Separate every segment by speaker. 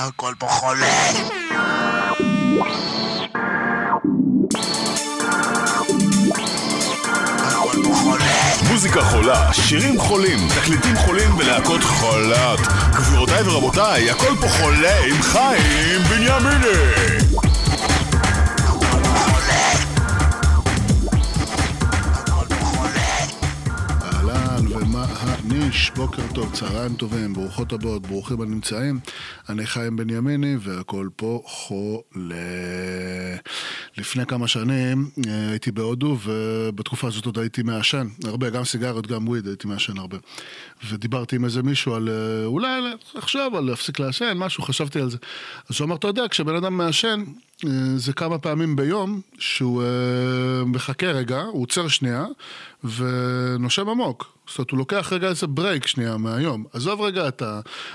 Speaker 1: חולה. הכל פה חולה.
Speaker 2: מוזיקה חולה, שירים חולים, תקליטים חולים ולהקות חולות. גבירותיי ורבותיי, הכל פה חולה עם חיים בנימיני.
Speaker 3: הניש, בוקר טוב, צהריים טובים, ברוכות הבאות, ברוכים הנמצאים. אני חיים בנימיני והכל פה חולה. לפני כמה שנים אה, הייתי בהודו ובתקופה הזאת עוד הייתי מעשן, הרבה, גם סיגריות, גם וויד, הייתי מעשן הרבה. ודיברתי עם איזה מישהו על אה, אולי עכשיו על להפסיק לעשן, משהו, חשבתי על זה. אז הוא אמר, אתה יודע, כשבן אדם מעשן, זה כמה פעמים ביום שהוא אה, מחכה רגע, הוא עוצר שנייה ונושם עמוק. זאת אומרת, הוא לוקח רגע איזה break שנייה מהיום. עזוב רגע את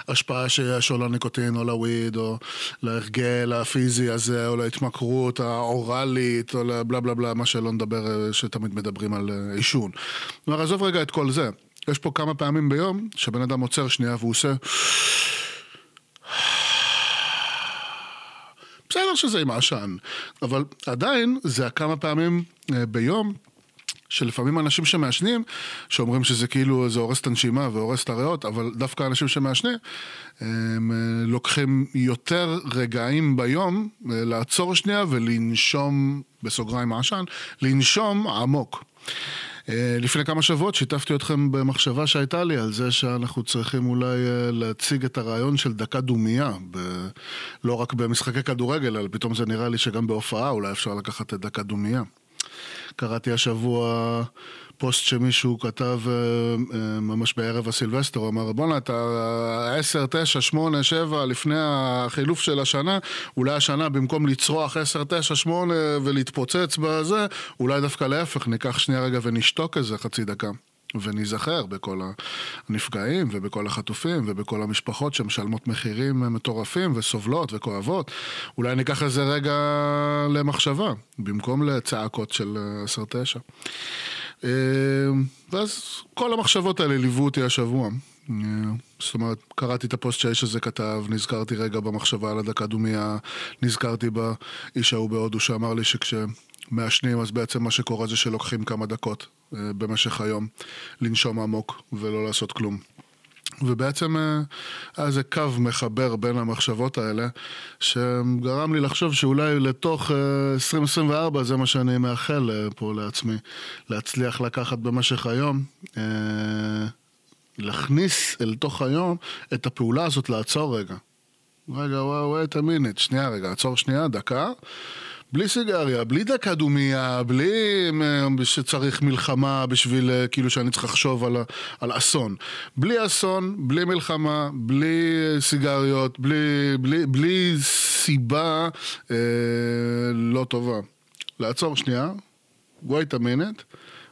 Speaker 3: ההשפעה שיש או לניקוטין או ל weed או להרגל הפיזי הזה או להתמכרות האוראלית או לבלה בלה בלה, מה שלא נדבר, אה, שתמיד מדברים על אה, עישון. כלומר, עזוב רגע את כל זה. יש פה כמה פעמים ביום שבן אדם עוצר שנייה והוא עושה... בסדר שזה עם העשן, אבל עדיין זה הכמה פעמים אה, ביום שלפעמים אנשים שמעשנים, שאומרים שזה כאילו, זה הורס את הנשימה והורס את הריאות, אבל דווקא אנשים שמעשנים, הם אה, לוקחים יותר רגעים ביום אה, לעצור שנייה ולנשום, בסוגריים העשן, לנשום עמוק. אה, לפני כמה שבועות שיתפתי אתכם במחשבה שהייתה לי על זה שאנחנו צריכים אולי אה, להציג את הרעיון של דקה דומייה, ב... לא רק במשחקי כדורגל, אלא פתאום זה נראה לי שגם בהופעה אולי אפשר לקחת את דקה דומייה. קראתי השבוע פוסט שמישהו כתב אה, אה, ממש בערב הסילבסטר, הוא אמר בואנה אתה 10, 9, 8, 7 לפני החילוף של השנה, אולי השנה במקום לצרוח 10, 9, 8 ולהתפוצץ בזה, אולי דווקא להפך, ניקח שנייה רגע ונשתוק איזה חצי דקה. וניזכר בכל הנפגעים ובכל החטופים ובכל המשפחות שמשלמות מחירים מטורפים וסובלות וכואבות. אולי ניקח איזה רגע למחשבה, במקום לצעקות של 10-9. אה, ואז כל המחשבות האלה ליוו אותי השבוע. אה, זאת אומרת, קראתי את הפוסט שהאיש הזה כתב, נזכרתי רגע במחשבה על הדקה דומייה, נזכרתי באיש ההוא בהודו שאמר לי שכשמעשנים אז בעצם מה שקורה זה שלוקחים כמה דקות אה, במשך היום לנשום עמוק ולא לעשות כלום. ובעצם אה, היה איזה קו מחבר בין המחשבות האלה, שגרם לי לחשוב שאולי לתוך 2024 זה מה שאני מאחל פה לעצמי, להצליח לקחת במשך היום. להכניס אל תוך היום את הפעולה הזאת לעצור רגע. רגע, וואו, wait a minute, שנייה רגע, עצור שנייה, דקה. בלי סיגריה, בלי דקה דומייה, בלי אה, שצריך מלחמה בשביל, אה, כאילו שאני צריך לחשוב על, על אסון. בלי אסון, בלי מלחמה, בלי סיגריות, בלי, בלי, בלי סיבה אה, לא טובה. לעצור שנייה, wait a minute,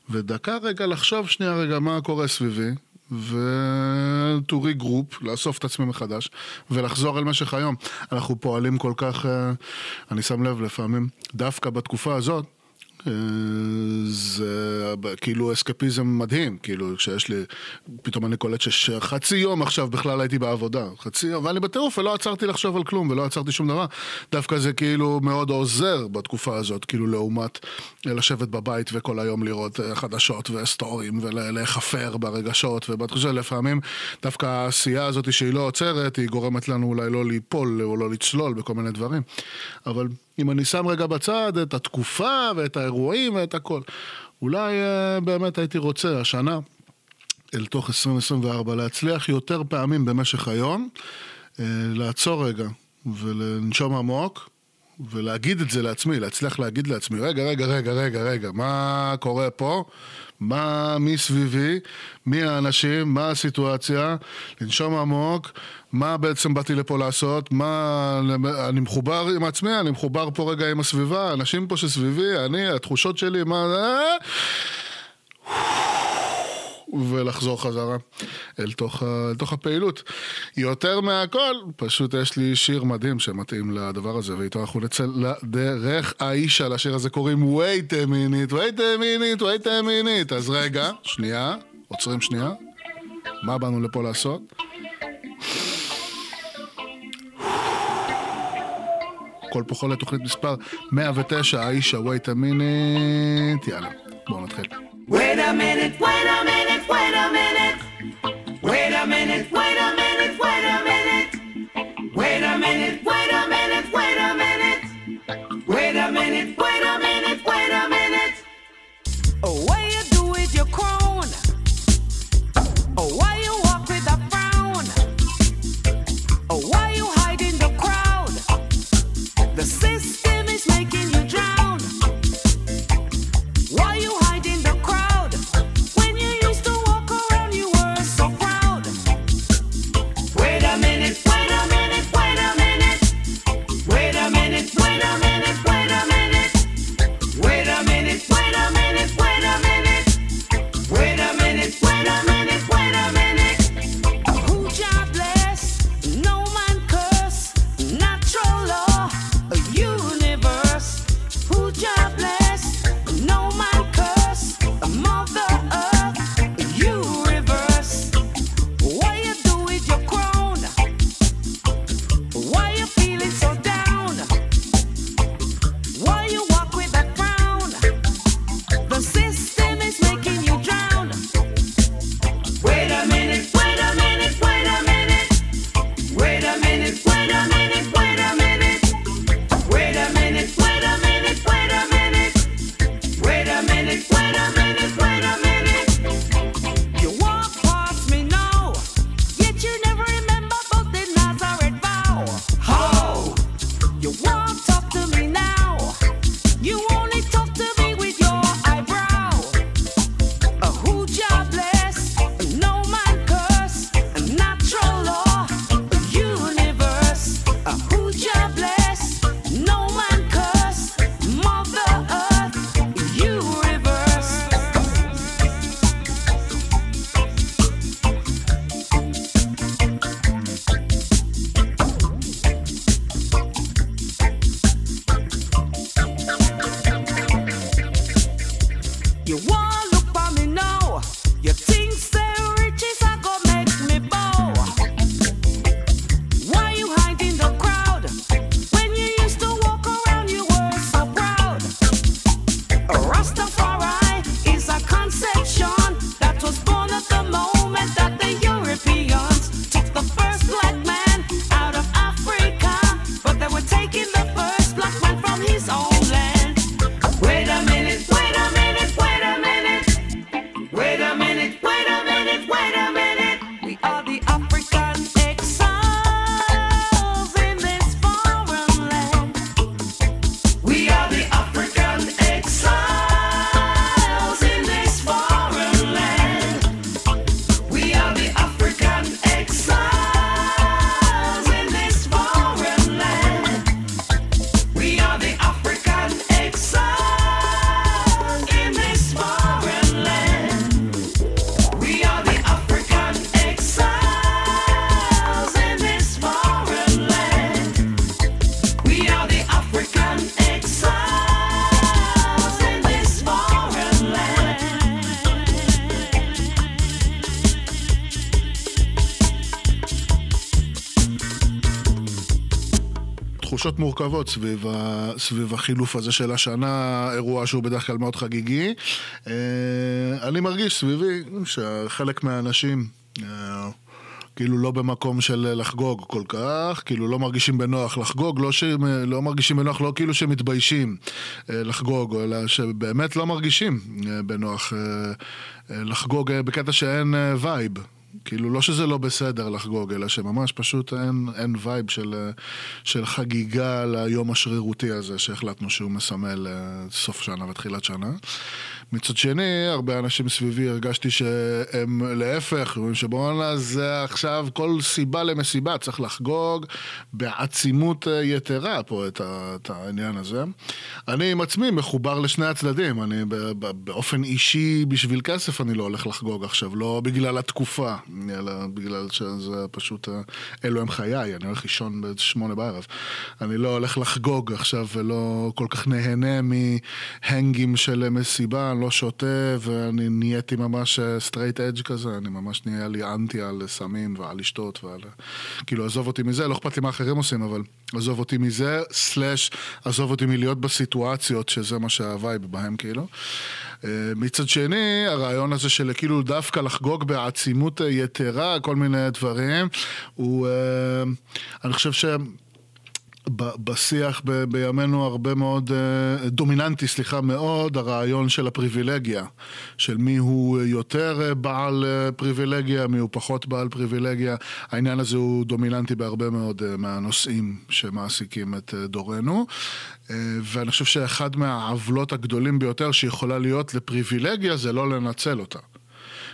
Speaker 3: ודקה רגע לחשוב שנייה רגע מה קורה סביבי, ו-to regroup, לאסוף את עצמי מחדש ולחזור אל משך היום. אנחנו פועלים כל כך, אה, אני שם לב לפעמים, דווקא בתקופה הזאת, זה כאילו אסקפיזם מדהים, כאילו כשיש לי, פתאום אני קולט שחצי יום עכשיו בכלל הייתי בעבודה, חצי יום, ואני בטירוף ולא עצרתי לחשוב על כלום ולא עצרתי שום דבר, דווקא זה כאילו מאוד עוזר בתקופה הזאת, כאילו לעומת לשבת בבית וכל היום לראות אה, חדשות וסטורים ולהיחפר ברגשות ובתחושה, לפעמים דווקא העשייה הזאת שהיא לא עוצרת, היא גורמת לנו אולי לא ליפול או לא לצלול בכל מיני דברים, אבל אם אני שם רגע בצד את התקופה ואת האירועים ואת הכל. אולי אה, באמת הייתי רוצה השנה, אל תוך 2024, להצליח יותר פעמים במשך היום, אה, לעצור רגע ולנשום עמוק. ולהגיד את זה לעצמי, להצליח להגיד לעצמי, רגע, רגע, רגע, רגע, רגע, מה קורה פה? מה, מי סביבי? מי האנשים? מה הסיטואציה? לנשום עמוק מה בעצם באתי לפה לעשות, מה... אני מחובר עם עצמי, אני מחובר פה רגע עם הסביבה, האנשים פה שסביבי, אני, התחושות שלי, מה... זה... ולחזור חזרה אל תוך, אל תוך הפעילות. יותר מהכל, פשוט יש לי שיר מדהים שמתאים לדבר הזה, ואיתו אנחנו נצא לדרך האיש על השיר הזה קוראים wait a minute, wait a minute, wait a minute. אז רגע, שנייה, עוצרים שנייה, מה באנו לפה לעשות? כל פחות לתוכנית מספר 109, האיש ה-Wait a minute, יאללה, בואו נתחיל.
Speaker 4: Wait a minute, wait a minute, wait a minute, wait a minute, wait a minute.
Speaker 3: תחושות מורכבות סביב, ה, סביב החילוף הזה של השנה, אירוע שהוא בדרך כלל מאוד חגיגי. אה, אני מרגיש סביבי שחלק מהאנשים... אה, כאילו לא במקום של לחגוג כל כך, כאילו לא מרגישים בנוח לחגוג, לא, ש... לא מרגישים בנוח, לא כאילו שמתביישים אה, לחגוג, אלא שבאמת לא מרגישים בנוח לחגוג בקטע שאין vibe. כאילו, לא שזה לא בסדר לחגוג, אלא שממש פשוט אין, אין vibe של, של חגיגה ליום השרירותי הזה שהחלטנו שהוא מסמל אה, סוף שנה ותחילת שנה. מצד שני, הרבה אנשים סביבי הרגשתי שהם להפך, אומרים שבואנה זה עכשיו כל סיבה למסיבה, צריך לחגוג בעצימות אה, יתרה פה את, ה, את העניין הזה. אני עם עצמי מחובר לשני הצדדים, אני באופן אישי בשביל כסף אני לא הולך לחגוג עכשיו, לא בגלל התקופה, אלא בגלל שזה פשוט אה, אלו הם חיי, אני הולך לישון בשמונה בערב. אני לא הולך לחגוג עכשיו ולא כל כך נהנה מהנגים של מסיבה, לא שותה ואני נהייתי ממש straight edge כזה, אני ממש נהיה לי אנטי על סמים ועל לשתות ועל... כאילו עזוב אותי מזה, לא אכפת לי מה אחרים עושים, אבל עזוב אותי מזה, slash עזוב אותי מלהיות בסיטואציות שזה מה שה vibe בהם כאילו. אה, מצד שני, הרעיון הזה של כאילו דווקא לחגוג בעצימות אה, יתרה, כל מיני דברים, הוא, אה, אני חושב ש... בשיח ב- בימינו הרבה מאוד, אה, דומיננטי, סליחה, מאוד, הרעיון של הפריבילגיה. של מי הוא יותר אה, בעל אה, פריבילגיה, מי הוא פחות בעל פריבילגיה. העניין הזה הוא דומיננטי בהרבה מאוד מהנושאים שמעסיקים את דורנו. ואני חושב שאחד מהעוולות הגדולים ביותר שיכולה להיות לפריבילגיה זה לא לנצל אותה.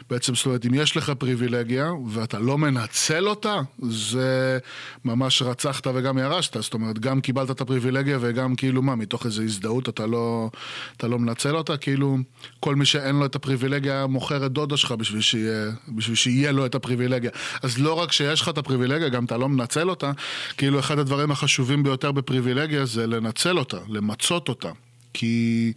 Speaker 3: בעצם, זאת אומרת, אם יש לך פריבילגיה ואתה לא מנצל אותה, זה ממש רצחת וגם ירשת. זאת אומרת, גם קיבלת את הפריבילגיה וגם כאילו מה, מתוך איזו הזדהות אתה לא, אתה לא מנצל אותה, כאילו כל מי שאין לו את הפריבילגיה מוכר את דודה שלך בשביל שיהיה, בשביל שיהיה לו את הפריבילגיה. אז לא רק שיש לך את הפריבילגיה, גם אתה לא מנצל אותה, כאילו אחד הדברים החשובים ביותר בפריבילגיה זה לנצל אותה, למצות אותה. כי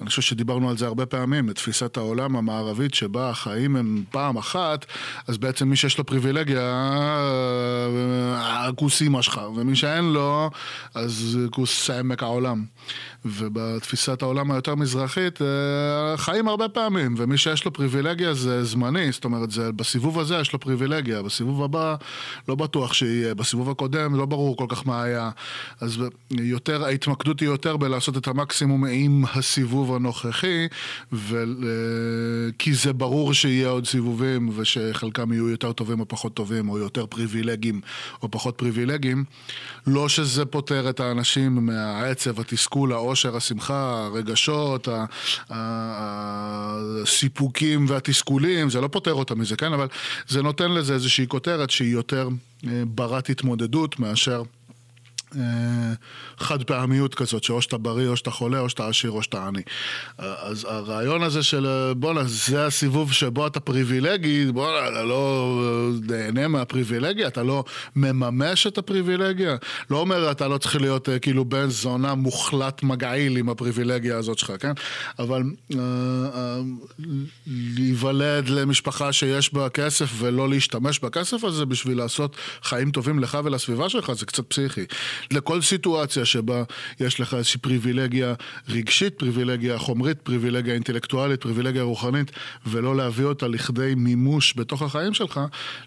Speaker 3: אני חושב שדיברנו על זה הרבה פעמים, את תפיסת העולם המערבית שבה החיים הם פעם אחת, אז בעצם מי שיש לו פריבילגיה, הכוס אימא שלך, ומי שאין לו, אז כוס עמק העולם. ובתפיסת העולם היותר מזרחית, אה, חיים הרבה פעמים, ומי שיש לו פריבילגיה זה זמני, זאת אומרת, זה, בסיבוב הזה יש לו פריבילגיה, בסיבוב הבא לא בטוח שיהיה, בסיבוב הקודם לא ברור כל כך מה היה. אז יותר, ההתמקדות היא יותר בלעשות את המקסימום עם הסיבוב הנוכחי, ו... כי זה ברור שיהיה עוד סיבובים, ושחלקם יהיו יותר טובים או פחות טובים, או יותר פריבילגיים או פחות פריבילגיים. לא שזה פוטר את האנשים מהעצב, התסכול, העושר, השמחה, הרגשות, הסיפוקים והתסכולים, זה לא פוטר אותם מזה, כן? אבל זה נותן לזה איזושהי כותרת שהיא יותר אה, ברת התמודדות מאשר... אה, חד פעמיות כזאת, שאו שאתה בריא, או שאתה חולה, או שאתה עשיר, או שאתה עני. אה, אז הרעיון הזה של אה, בואנה, זה הסיבוב שבו אתה פריבילגי, בואנה, אתה לא נהנה מהפריבילגיה, אתה לא מממש את הפריבילגיה. לא אומר, אתה לא צריך להיות אה, כאילו בן זונה מוחלט מגעיל עם הפריבילגיה הזאת שלך, כן? אבל אה, אה, להיוולד למשפחה שיש בה כסף ולא להשתמש בכסף הזה בשביל לעשות חיים טובים לך ולסביבה שלך, זה קצת פסיכי. לכל סיטואציה שבה יש לך איזושהי פריבילגיה רגשית, פריבילגיה חומרית, פריבילגיה אינטלקטואלית, פריבילגיה רוחנית, ולא להביא אותה לכדי מימוש בתוך החיים שלך,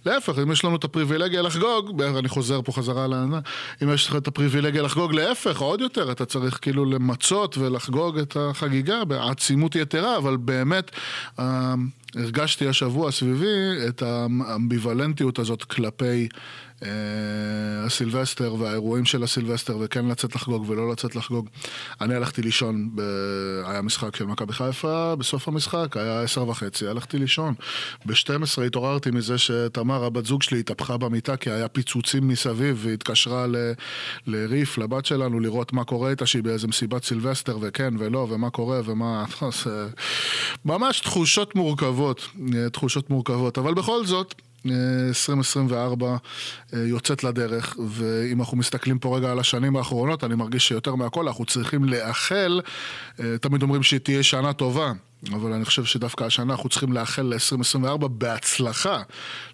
Speaker 3: להפך, אם יש לנו את הפריבילגיה לחגוג, אני חוזר פה חזרה לעניין, אם יש לך את הפריבילגיה לחגוג, להפך, עוד יותר, אתה צריך כאילו למצות ולחגוג את החגיגה בעצימות יתרה, אבל באמת, אה, הרגשתי השבוע סביבי את האמביוולנטיות הזאת כלפי אה, הסילבסטר והאירועים של הסילבסטר וכן לצאת לחגוג ולא לצאת לחגוג. אני הלכתי לישון, ב... היה משחק של מכבי חיפה, בסוף המשחק היה עשר וחצי, הלכתי לישון. ב-12 התעוררתי מזה שתמר, הבת זוג שלי, התהפכה במיטה כי היה פיצוצים מסביב והיא התקשרה ל... לריף, לבת שלנו, לראות מה קורה איתה, שהיא באיזה מסיבת סילבסטר וכן ולא ומה קורה ומה... אה, ממש תחושות מורכבות, אה, תחושות מורכבות, אבל בכל זאת... אה, 2024 אה, יוצאת לדרך, ואם אנחנו מסתכלים פה רגע על השנים האחרונות, אני מרגיש שיותר מהכל אנחנו צריכים לאחל, אה, תמיד אומרים שהיא תהיה שנה טובה. אבל אני חושב שדווקא השנה אנחנו צריכים לאחל ל-2024 בהצלחה,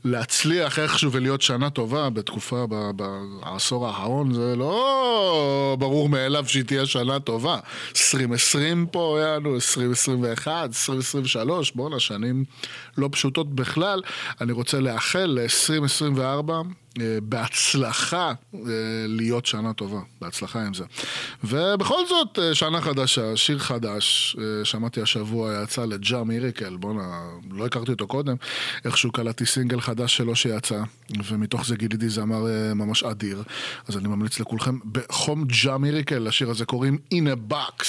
Speaker 3: להצליח איכשהו ולהיות שנה טובה בתקופה, בעשור האחרון, זה לא ברור מאליו שהיא תהיה שנה טובה. 2020 פה היה לנו, 2021, 2023, בואנה, שנים לא פשוטות בכלל. אני רוצה לאחל ל-2024 אה, בהצלחה אה, להיות שנה טובה, בהצלחה עם זה. ובכל זאת, אה, שנה חדשה, שיר חדש, אה, שמעתי השבוע, יצא לג'ה מיריקל, בואנה, לא הכרתי אותו קודם, איכשהו קלטתי סינגל חדש שלו שיצא, ומתוך זה גיליתי זמר אה, ממש אדיר, אז אני ממליץ לכולכם בחום ג'ה מיריקל, לשיר הזה קוראים In a Box.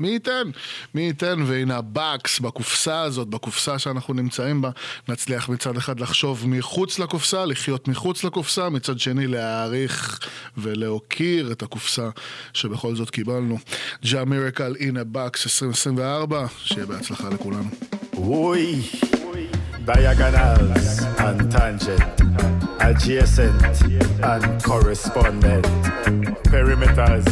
Speaker 3: מי ייתן? מי ייתן והנה הבקס בקופסה הזאת, בקופסה שאנחנו נמצאים בה, נצליח מצד אחד לחשוב מחוץ לקופסה, לחיות מחוץ לקופסה, מצד שני להעריך ולהוקיר את הקופסה שבכל זאת קיבלנו. ג'ה מיריקל a box 2024, שיהיה בהצלחה לכולנו.
Speaker 5: Diagonals and tangent, adjacent and correspondent, perimeters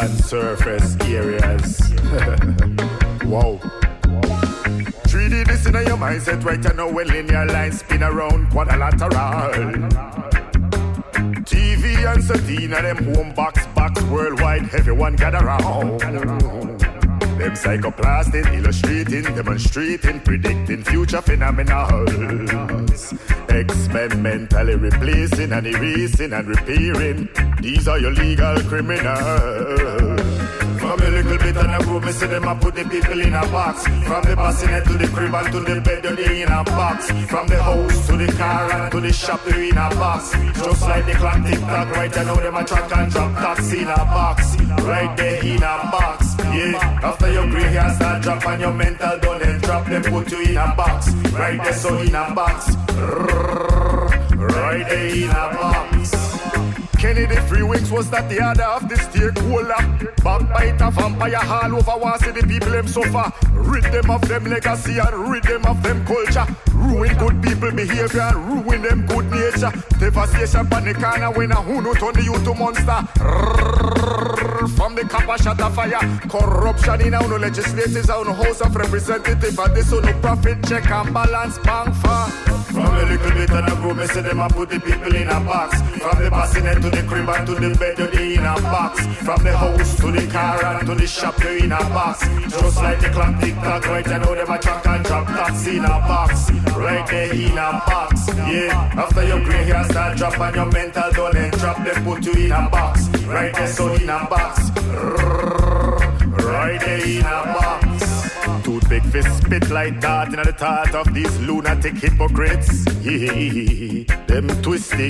Speaker 5: and surface areas. wow. 3D this in your mindset right know when linear lines spin around quadrilateral. TV and Sadina, them home box, box worldwide, everyone gather round. Them psychoplastic, illustrating, demonstrating, predicting future phenomenals. Experimentally replacing and erasing and repairing. These are your legal criminals. Little bit and a groove, me see them a put the people in a box. From the bassinet to the crib and to the bed, they in a box. From the house to the car and to the shop, they in a box. Just like the clock tick tock, right? I know them a track and drop taxi in a box. Right there in a box. Yeah, after your gray hair start drop and your mental done then drop, them put you in a box. Right there, so in a box. Right there in a box. Kennedy three weeks was that the order of the stakeholder. Backbiter, vampire, all over see the people them suffer. Rid them of them legacy and rid them of them culture. Ruin good people behavior and ruin them good nature. Devastation the corner when a who turn the youth to monster. From the copper shot of fire. Corruption in our legislators, our house of representative. And this on profit check and balance bank for. From a little bit and a groove, me see them a put the people in a box. From the bassinet to the crib and to the bed, they in a box. From the house to the car and to the shop, they in a box. Just like the clock tick tock, right? I know them a track and drop taxi in a box. Right there in a box. Yeah, after your gray hair start drop and your mental and drop, them put you in a box. Right there, so in a box. Right there in a box. Toothpick fist spit like that in the thought of these lunatic hypocrites. Them twisted.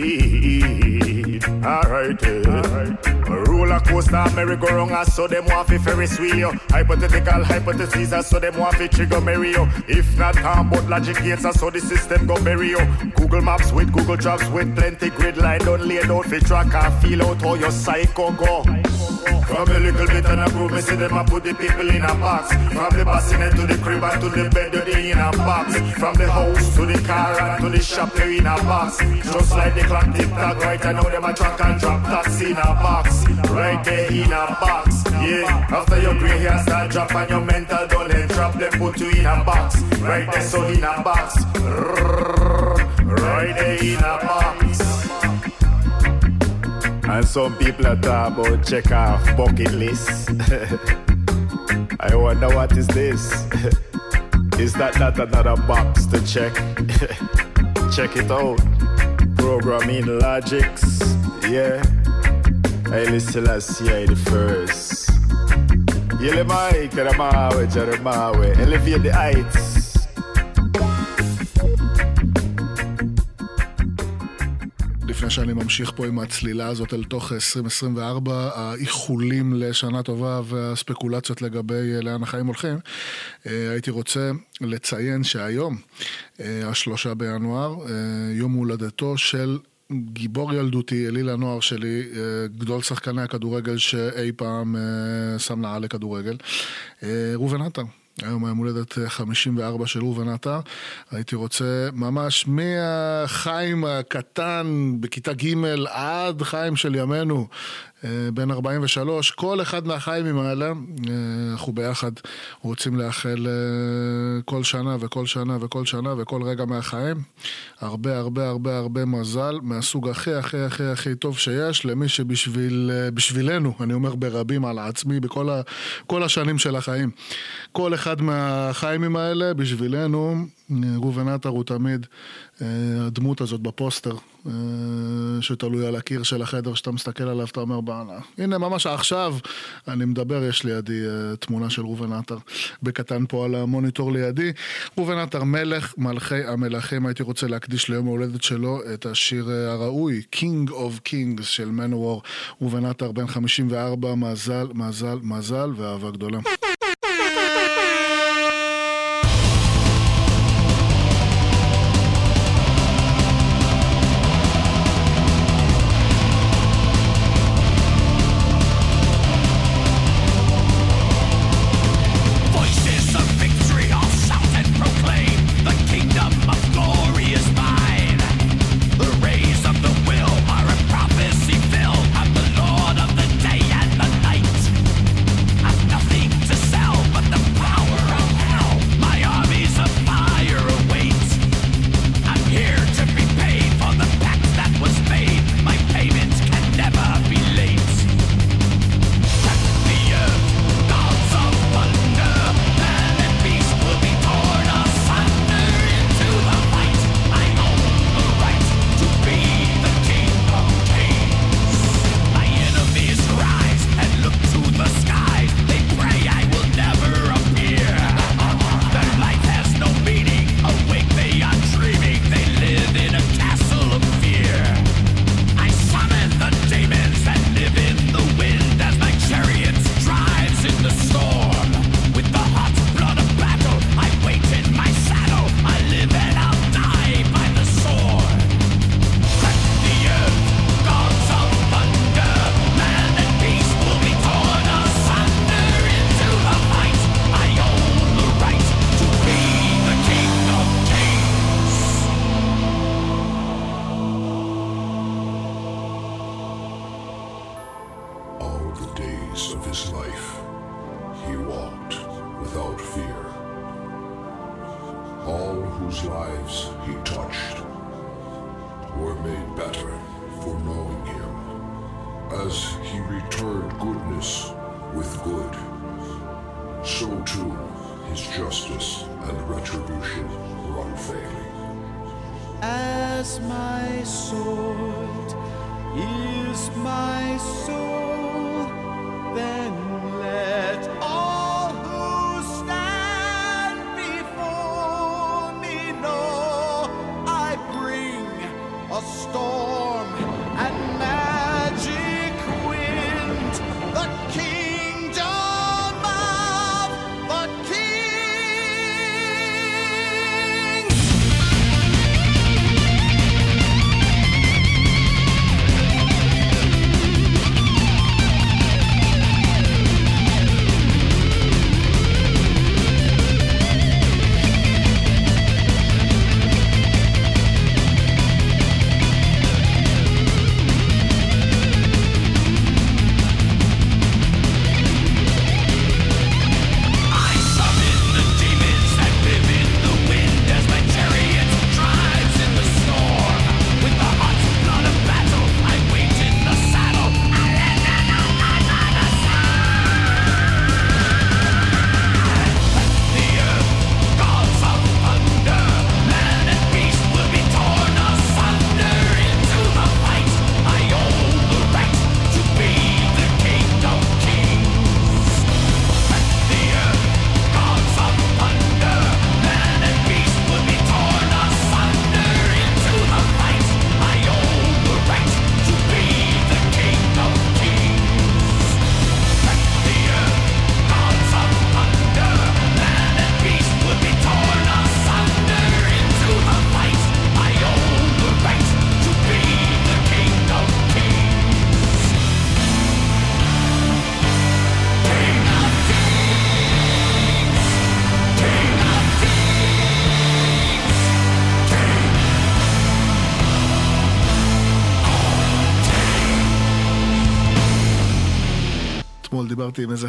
Speaker 5: Alright, yeah. A roller coaster merry-go-round, I saw them want fi Ferris wheel. Hypothetical hypotheses, I saw them want fi trigger Mario. If not, calm but logic gates, I saw the system go bury. Google Maps with Google Drops with plenty grid line done laid out fi track and feel out how your psycho go. From a little bit and a groove, me see them a put the people in a box. From the bassinet to the crib and to the bed, they in a box. From the house to the car and to the shop, they in a box. Just like the clock tick tock, right? I know them a track and drop taxi in a box. Right there in a box. Yeah, after your gray hair start drop and your mental done and drop, them put you in a box. Right there, so in a box. Right there in a box. And some people are talk about check off bucket list. I wonder what is this? is that not another box to check? check it out. Programming logics, yeah. I listen I the first. Yele Mike, Jeremiah, Jeremiah, elevate the heights.
Speaker 3: לפני שאני ממשיך פה עם הצלילה הזאת אל תוך 2024, האיחולים לשנה טובה והספקולציות לגבי אה, לאן החיים הולכים, אה, הייתי רוצה לציין שהיום, אה, השלושה בינואר, יום הולדתו של גיבור ילדותי, אליל הנוער שלי, אה, גדול שחקני הכדורגל שאי פעם אה, שם נעל לכדורגל, אה, ראובן עטר. היום היום הולדת אה, 54 של ראובן עטר. הייתי רוצה ממש מהחיים הקטן בכיתה ג' עד חיים של ימינו, בן 43, כל אחד מהחיימים האלה, אה, אנחנו ביחד רוצים לאחל אה, כל שנה וכל שנה וכל שנה וכל רגע מהחיים. הרבה הרבה הרבה הרבה מזל מהסוג הכי הכי הכי הכי טוב שיש למי שבשבילנו, אני אומר ברבים על עצמי, בכל ה, כל השנים של החיים. כל אחד מהחיימים האלה בשבילנו, אה, ראובן עטר הוא תמיד
Speaker 6: אה, הדמות הזאת בפוסטר, אה, שתלוי על הקיר של החדר, שאתה מסתכל עליו, אתה אומר, בואנה. הנה, ממש עכשיו אני מדבר, יש לידי אה, תמונה של ראובן עטר בקטן פה על המוניטור לידי. ראובן עטר, מלך מלכי המלכים, הייתי רוצה להקדיש ליום ההולדת שלו את השיר הראוי, King of Kings של מנוור. ראובן עטר, בן 54, מזל, מזל, מזל ואהבה גדולה.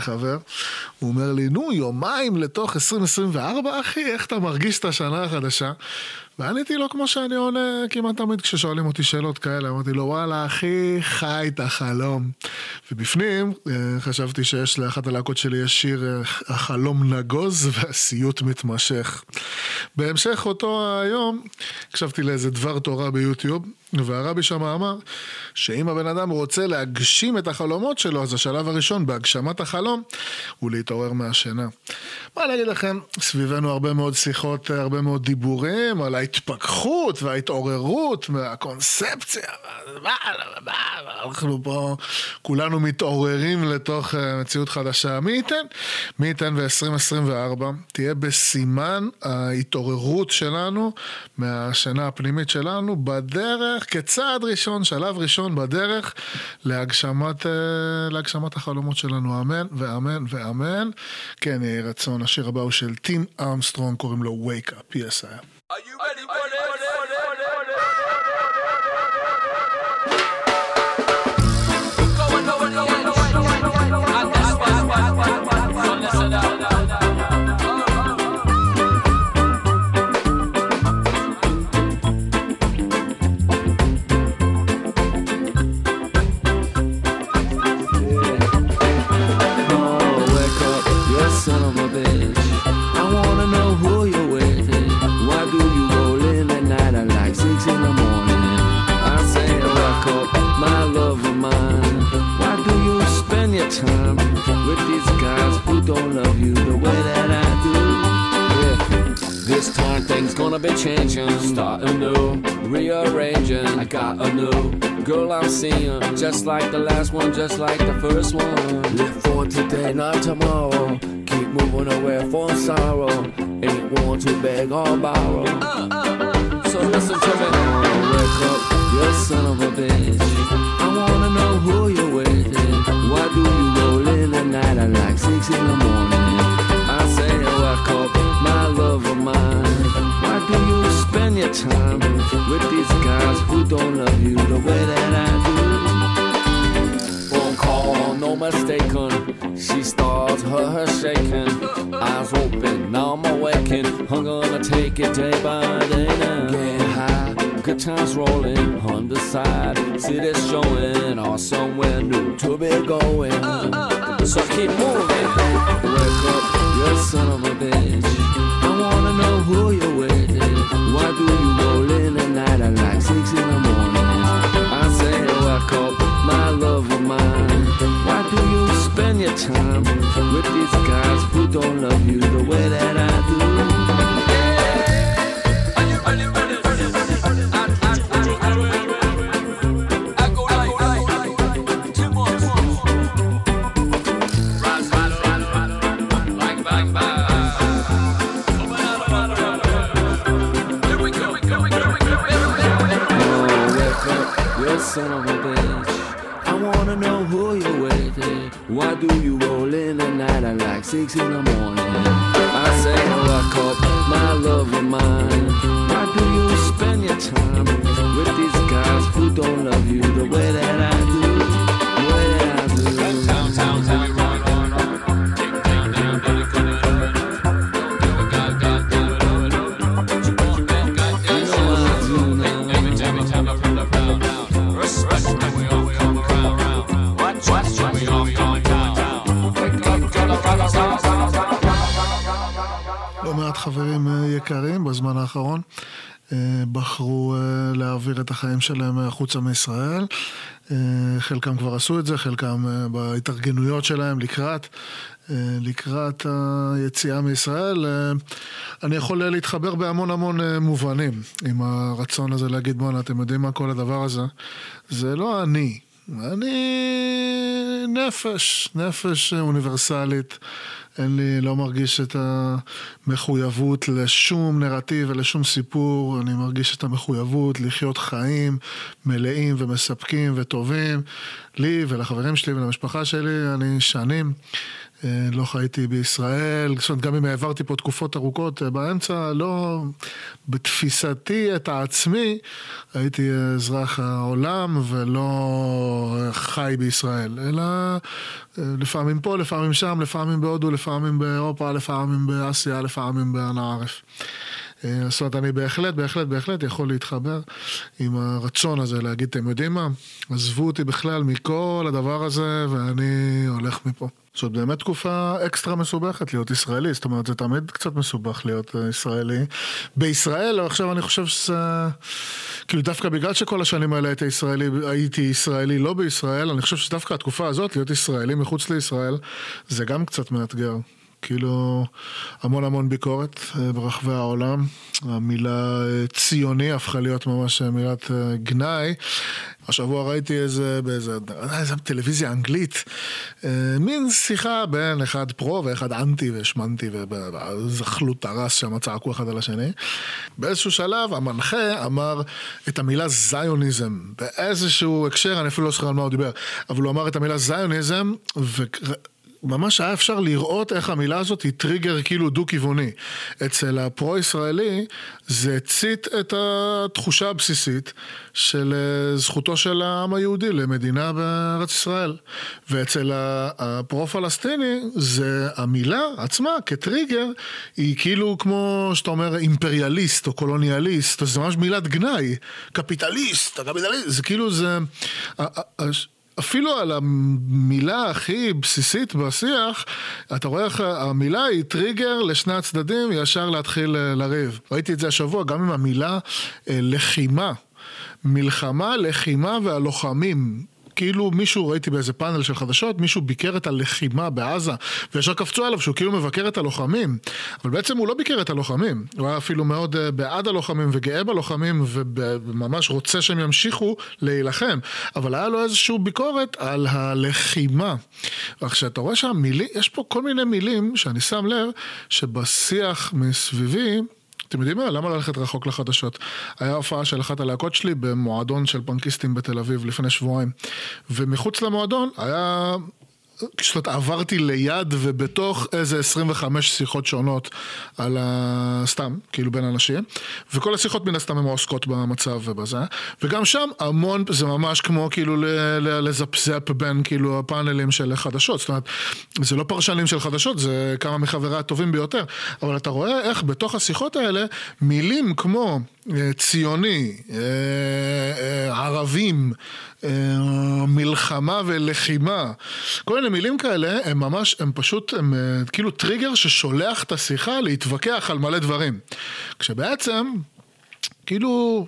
Speaker 6: חבר, הוא אומר לי, נו, יומיים לתוך 2024, אחי, איך אתה מרגיש את השנה החדשה?
Speaker 3: ועניתי לו כמו שאני עונה כמעט תמיד כששואלים אותי שאלות כאלה, אמרתי לו, וואלה, אחי, חי את החלום. ובפנים, אה, חשבתי שיש לאחת הלהקות שלי יש שיר אה, החלום נגוז והסיוט מתמשך. בהמשך אותו היום, הקשבתי לאיזה דבר תורה ביוטיוב, והרבי שם אמר שאם הבן אדם רוצה להגשים את החלומות שלו, אז השלב הראשון בהגשמת החלום הוא להתעורר מהשינה. מה אני אגיד לכם, סביבנו הרבה מאוד שיחות, הרבה מאוד דיבורים על ההתפכחות וההתעוררות והקונספציה. מה, אנחנו פה כולנו מתעוררים לתוך אה, מציאות חדשה. מי ייתן? מי ייתן ב-2024 תהיה בסימן ההתעוררות שלנו מהשינה הפנימית שלנו בדרך, כצעד ראשון, שלב ראשון בדרך להגשמת, אה, להגשמת החלומות שלנו. אמן ואמן ואמן. כן, יהי רצון. השיר הבא הוא של טים ארמסטרונג, קוראים לו Wake Up,
Speaker 7: Are you ready, Are you for this? Your time with these guys who don't love you the way that I do? Yeah. This time things gonna be changing. Starting new, rearranging. I got a new girl I'm seeing, just like the last one, just like the first one. Live for today, not tomorrow. Keep moving away from sorrow. Ain't one to beg or borrow. So listen to me. Oh, wake up, you son of a bitch. I wanna know who you're with. Why do you roll in at night at like six in the morning? I say, oh, wake up, my love of mine. Why do you spend your time with these guys who don't love you the way that I do? Phone call, no mistaken. She starts her, her shaking. Eyes open, now I'm awakened. Gonna take it day by day now. High, good times rolling on the side. City showing or somewhere new to be going. Uh, uh, uh. So keep moving. Wake up, you son of a bitch. I wanna know who you're with. Why do you roll in at night at like six in the morning? I say, wake up, my love of mine. Why do you spend your time with these guys who don't love you the way that I do? Six in the morning?
Speaker 3: החיים שלהם החוצה מישראל. אה, חלקם כבר עשו את זה, חלקם אה, בהתארגנויות שלהם לקראת, אה, לקראת היציאה מישראל. אני יכול להתחבר בהמון המון מובנים עם הרצון הזה להגיד, בואנה, אתם יודעים מה כל הדבר הזה? זה לא אני. אני נפש, נפש אוניברסלית. אין לי, לא מרגיש את המחויבות לשום נרטיב ולשום סיפור. אני מרגיש את המחויבות לחיות חיים מלאים ומספקים וטובים. לי ולחברים שלי ולמשפחה שלי, אני שנים. אה, לא חייתי בישראל, זאת אומרת, גם אם העברתי פה תקופות ארוכות אה, באמצע, לא, בתפיסתי את העצמי, הייתי אזרח העולם ולא חי בישראל, אלא אה, לפעמים פה, לפעמים שם, לפעמים בהודו, לפעמים באירופה, לפעמים באסיה, לפעמים באנה ערף. אה, זאת אומרת, אני בהחלט, בהחלט, בהחלט יכול להתחבר עם הרצון הזה להגיד, אתם יודעים מה? עזבו אותי בכלל מכל הדבר הזה, ואני הולך מפה. זאת באמת תקופה אקסטרה מסובכת להיות ישראלי, זאת אומרת, זה תמיד קצת מסובך להיות אה, ישראלי. בישראל, עכשיו אני חושב שזה... כאילו דווקא בגלל שכל השנים האלה הייתי ישראלי, הייתי ישראלי לא בישראל, אני חושב שדווקא התקופה הזאת, להיות ישראלי מחוץ לישראל, זה גם קצת מאתגר. כאילו, המון המון ביקורת אה, ברחבי העולם. המילה אה, ציוני הפכה להיות ממש אה, מילת גנאי. השבוע ראיתי איזה, באיזה, איזה טלוויזיה אנגלית, מין שיחה בין אחד פרו ואחד אנטי והשמנתי וזכלו טרס שם, צעקו אחד על השני. באיזשהו שלב המנחה אמר את המילה זיוניזם, באיזשהו הקשר, אני אפילו לא זוכר על מה הוא דיבר, אבל הוא אמר את המילה זיוניזם. ממש היה אפשר לראות איך המילה הזאת היא טריגר כאילו דו-כיווני. אצל הפרו-ישראלי זה הצית את התחושה הבסיסית של אה, זכותו של העם היהודי למדינה בארץ ישראל. ואצל הפרו-פלסטיני זה המילה עצמה כטריגר היא כאילו כמו שאתה אומר אימפריאליסט או קולוניאליסט, זה ממש מילת גנאי. קפיטליסט, הקפיטליסט, זה כאילו זה... אפילו על המילה הכי בסיסית בשיח, אתה רואה איך המילה היא טריגר לשני הצדדים ישר להתחיל אה, לריב. ראיתי את זה השבוע גם עם המילה אה, לחימה. מלחמה, לחימה והלוחמים. כאילו מישהו, ראיתי באיזה פאנל של חדשות, מישהו ביקר את הלחימה בעזה, וישר קפצו עליו שהוא כאילו מבקר את הלוחמים. אבל בעצם הוא לא ביקר את הלוחמים, הוא היה אפילו מאוד אה, בעד הלוחמים וגאה בלוחמים, וממש רוצה שהם ימשיכו להילחם. אבל היה לו איזושהי ביקורת על הלחימה. רק שאתה רואה שהמילים, יש פה כל מיני מילים שאני שם לב שבשיח מסביבי, אתם יודעים מה? למה ללכת רחוק לחדשות? היה הופעה של אחת הלהקות שלי במועדון של פנקיסטים בתל אביב לפני שבועיים. ומחוץ למועדון היה... זאת אומרת, עברתי ליד ובתוך איזה 25 שיחות שונות על ה... סתם, כאילו בין אנשים, וכל השיחות מן הסתם הן עוסקות במצב ובזה, וגם שם המון, זה ממש כמו כאילו לזפזפ בין כאילו הפאנלים של חדשות, זאת אומרת, זה לא פרשנים של חדשות, זה כמה מחבריי הטובים ביותר, אבל אתה רואה איך בתוך השיחות האלה מילים כמו ציוני, אה, אה, ערבים, אה, מלחמה ולחימה, כל מיני מילים כאלה, הם ממש, הם פשוט, הם כאילו טריגר ששולח את השיחה להתווכח על מלא דברים. כשבעצם, כאילו...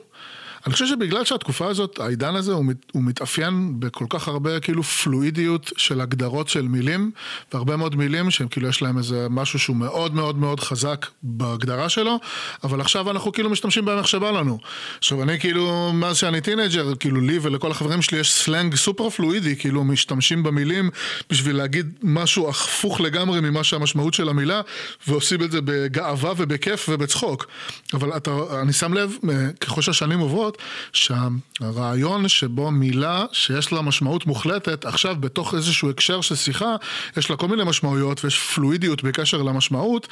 Speaker 3: אני חושב שבגלל שהתקופה הזאת, העידן הזה, הוא, מת, הוא מתאפיין בכל כך הרבה כאילו פלואידיות של הגדרות של מילים, והרבה מאוד מילים שהם כאילו יש להם איזה משהו שהוא מאוד מאוד מאוד חזק בהגדרה שלו, אבל עכשיו אנחנו כאילו משתמשים בהם איך שבא לנו. עכשיו אני כאילו, מאז שאני teenager, כאילו לי ולכל החברים שלי יש סלנג סופר פלואידי, כאילו משתמשים במילים בשביל להגיד משהו הפוך לגמרי ממה שהמשמעות של המילה, ועושים את זה בגאווה ובכיף ובצחוק. אבל אתה, אני שם לב, אה, ככל שהשנים עוברות, שהרעיון שבו מילה שיש לה משמעות מוחלטת, עכשיו בתוך איזשהו הקשר של שיחה, יש לה כל מיני משמעויות ויש פלואידיות בקשר למשמעות,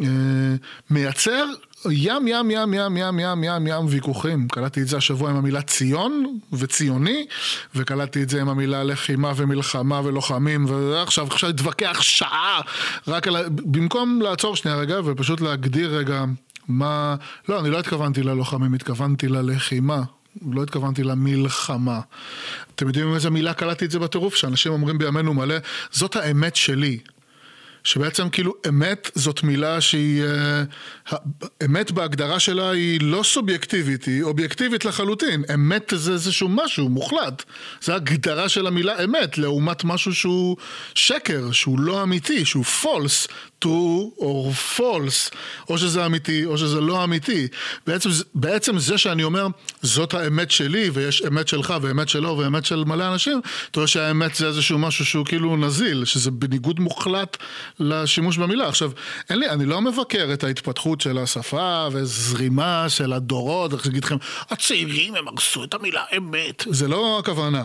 Speaker 3: אה, מייצר ים ים ים ים ים ים ים ים ויכוחים. קלטתי את זה השבוע עם המילה ציון וציוני, וקלטתי את זה עם המילה לחימה ומלחמה ולוחמים, ועכשיו עכשיו להתווכח שעה רק על ה... במקום לעצור שנייה רגע ופשוט להגדיר רגע מה... לא, אני לא התכוונתי ללוחמים, התכוונתי ללחימה. לא התכוונתי למלחמה. אתם יודעים איזה מילה קלטתי את זה בטירוף? שאנשים אומרים בימינו מלא, זאת האמת שלי. שבעצם כאילו אמת זאת מילה שהיא, אה, אמת בהגדרה שלה היא לא סובייקטיבית, היא אובייקטיבית לחלוטין. אמת זה איזשהו משהו מוחלט. זה הגדרה של המילה אמת, לעומת משהו שהוא שקר, שהוא לא אמיתי, שהוא false, true or false, או שזה אמיתי או שזה לא אמיתי. בעצם, בעצם זה שאני אומר, זאת האמת שלי, ויש אמת שלך ואמת שלו ואמת של מלא אנשים, אתה רואה שהאמת זה איזשהו משהו שהוא כאילו נזיל, שזה בניגוד מוחלט לשימוש במילה. עכשיו, אין לי, אני לא מבקר את ההתפתחות של השפה וזרימה של הדורות, איך להגיד לכם, הצעירים הם הרסו את המילה אמת. זה לא הכוונה.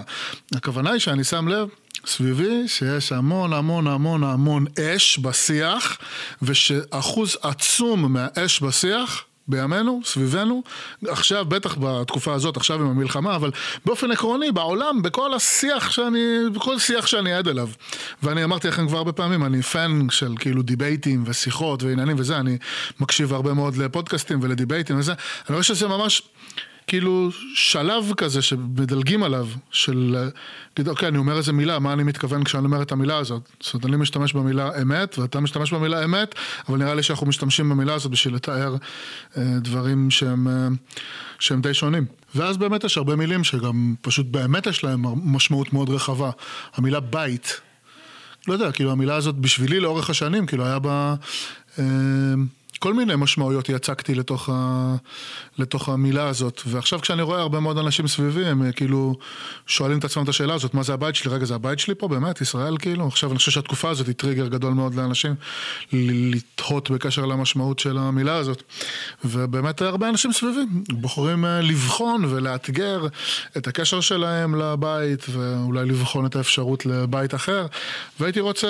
Speaker 3: הכוונה היא שאני שם לב סביבי שיש המון המון המון המון אש בשיח, ושאחוז עצום מהאש בשיח
Speaker 8: בימינו, סביבנו, עכשיו, בטח בתקופה הזאת, עכשיו עם המלחמה, אבל באופן עקרוני, בעולם, בכל השיח שאני, בכל שיח שאני עד אליו. ואני אמרתי לכם כבר הרבה פעמים, אני פן של כאילו דיבייטים ושיחות ועניינים וזה, אני מקשיב הרבה מאוד לפודקאסטים ולדיבייטים וזה, אני רואה שזה ממש... כאילו שלב כזה שמדלגים עליו, של אוקיי, אני אומר איזה מילה, מה אני מתכוון כשאני אומר את המילה הזאת? זאת אומרת, אני משתמש במילה אמת, ואתה משתמש במילה אמת, אבל נראה לי שאנחנו משתמשים במילה הזאת בשביל לתאר אה, דברים שהם, אה, שהם די שונים. ואז באמת יש הרבה מילים שגם פשוט באמת יש להם משמעות מאוד רחבה. המילה בית, לא יודע, כאילו המילה הזאת בשבילי לאורך השנים, כאילו היה בה... אה, כל מיני משמעויות יצקתי לתוך, ה... לתוך המילה הזאת, ועכשיו כשאני רואה הרבה מאוד אנשים סביבי, הם אה, כאילו שואלים את עצמם את השאלה הזאת, מה זה הבית שלי? רגע, זה הבית שלי פה באמת, ישראל כאילו? עכשיו אני חושב שהתקופה הזאת היא טריגר גדול מאוד לאנשים, לתהות בקשר למשמעות של המילה הזאת, ובאמת הרבה אנשים סביבי בוחרים אה, לבחון ולאתגר את הקשר שלהם לבית, ואולי לבחון את האפשרות לבית אחר, והייתי רוצה...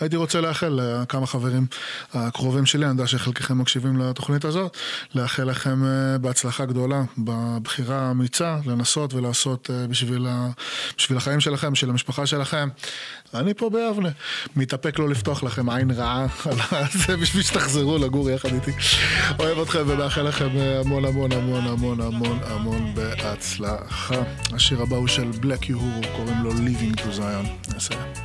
Speaker 8: הייתי רוצה לאחל לכמה חברים הקרובים שלי, אני יודע שחלקכם מקשיבים לתוכנית הזאת, לאחל לכם אה, בהצלחה גדולה בבחירה האמיצה, לנסות ולעשות אה, בשביל, ה... בשביל החיים שלכם, בשביל המשפחה שלכם. אני פה ביבנה, מתאפק לא לפתוח לכם עין רעה על זה בשביל שתחזרו לגור יחד איתי. אוהב אתכם ומאחל לכם אה, המון המון המון המון המון המון בהצלחה. השיר הבא הוא של בלק יהורו, קוראים לו Living to Zion. נסיים.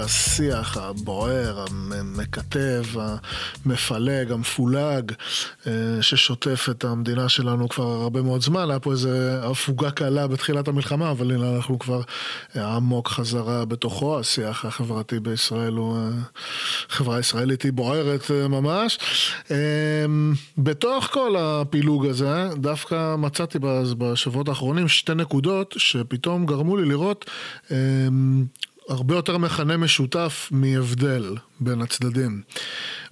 Speaker 3: השיח הבוער, המקטב, המפלג, המפולג, אה, ששוטף את המדינה שלנו כבר הרבה מאוד זמן, היה פה איזה הפוגה קלה בתחילת המלחמה, אבל הנה אנחנו כבר עמוק חזרה בתוכו, השיח החברתי בישראל הוא, אה, החברה הישראלית היא בוערת אה, ממש. אה, בתוך כל הפילוג הזה, דווקא מצאתי בשבועות האחרונים שתי נקודות שפתאום גרמו לי לראות אה, הרבה יותר מכנה משותף מהבדל בין הצדדים.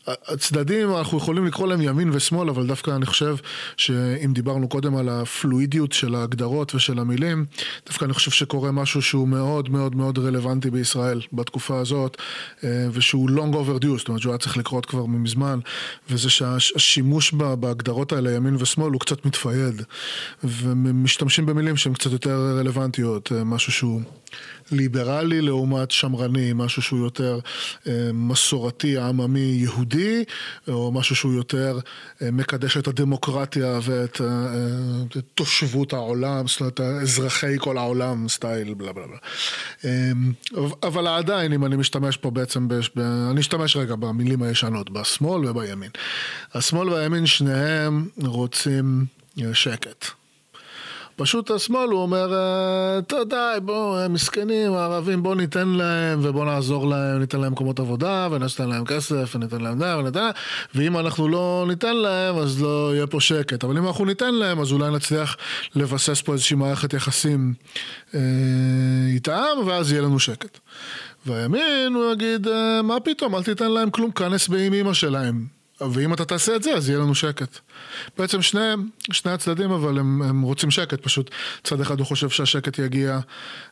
Speaker 3: הצדדים, אנחנו יכולים לקרוא להם ימין ושמאל, אבל דווקא אני חושב שאם דיברנו קודם על הפלואידיות של ההגדרות ושל המילים, דווקא אני חושב שקורה משהו שהוא מאוד מאוד מאוד רלוונטי בישראל בתקופה הזאת, אה, ושהוא long overdue, זאת אומרת שהוא היה צריך לקרות כבר מזמן, וזה שהשימוש בה- בהגדרות האלה, ימין ושמאל, הוא קצת מתפייד, ומשתמשים במילים שהן קצת יותר רלוונטיות, אה, משהו שהוא ליברלי לעומת שמרני, משהו שהוא יותר אה, מסורתי, עממי, יהודי, או משהו שהוא יותר אה, מקדש את הדמוקרטיה ואת אה, תושבות העולם, זאת אומרת, אזרחי כל העולם, סטייל, בלה בלה בלה. אה, אבל עדיין, אם אני משתמש פה בעצם, בש- אני אשתמש רגע במילים הישנות, בשמאל ובימין. השמאל והימין שניהם רוצים שקט. פשוט השמאל הוא אומר, "אה, טוב די, בואו, הם מסכנים, הערבים, בואו ניתן להם ובואו נעזור להם, ניתן להם מקומות עבודה וניתן להם כסף וניתן להם זה וניתן להם, ואם אנחנו לא ניתן להם אז לא יהיה פה שקט, אבל אם אנחנו ניתן להם אז אולי נצליח לבסס פה איזושהי מערכת יחסים אה, איתם ואז יהיה לנו שקט. והימין הוא יגיד, "אה, מה פתאום, אל תיתן להם כלום, כנס באם אימא שלהם. ואם אתה תעשה את זה, אז יהיה לנו שקט. בעצם שניהם, שני הצדדים, אבל הם, הם רוצים שקט, פשוט צד אחד הוא חושב שהשקט יגיע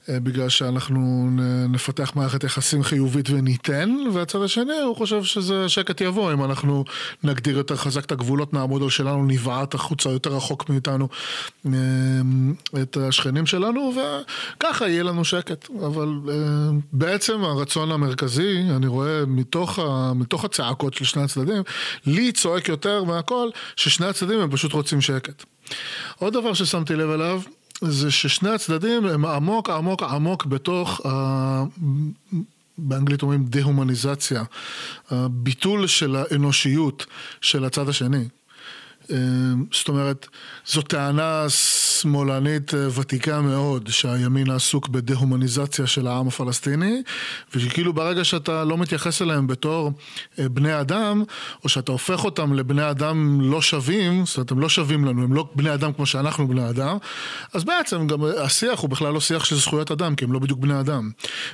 Speaker 3: אה, בגלל שאנחנו נפתח מערכת יחסים חיובית וניתן, והצד השני הוא חושב שזה שקט יבוא אם אנחנו נגדיר יותר חזק את הגבולות, נעמוד על שלנו, נבעט החוצה יותר רחוק מאיתנו אה, את השכנים שלנו, וככה יהיה לנו שקט. אבל אה, בעצם הרצון המרכזי, אני רואה מתוך, ה, מתוך הצעקות של שני הצדדים, לי צועק יותר מהכל, ששני הצדדים הם פשוט רוצים שקט. עוד דבר ששמתי לב אליו, זה ששני הצדדים הם עמוק עמוק עמוק בתוך ה... באנגלית אומרים דה-הומניזציה, הביטול של האנושיות של הצד השני. אה, זאת אומרת, זו טענה שמאלנית אה, ותיקה מאוד, שהימין עסוק בדה-הומניזציה של העם הפלסטיני, ושכאילו ברגע שאתה לא מתייחס אליהם בתור אה, בני אדם, או שאתה הופך אותם לבני אדם לא שווים, זאת אומרת, הם לא שווים לנו, הם לא בני אדם כמו שאנחנו בני אדם, אז בעצם גם השיח הוא בכלל לא שיח של זכויות אדם, כי הם לא בדיוק בני אדם.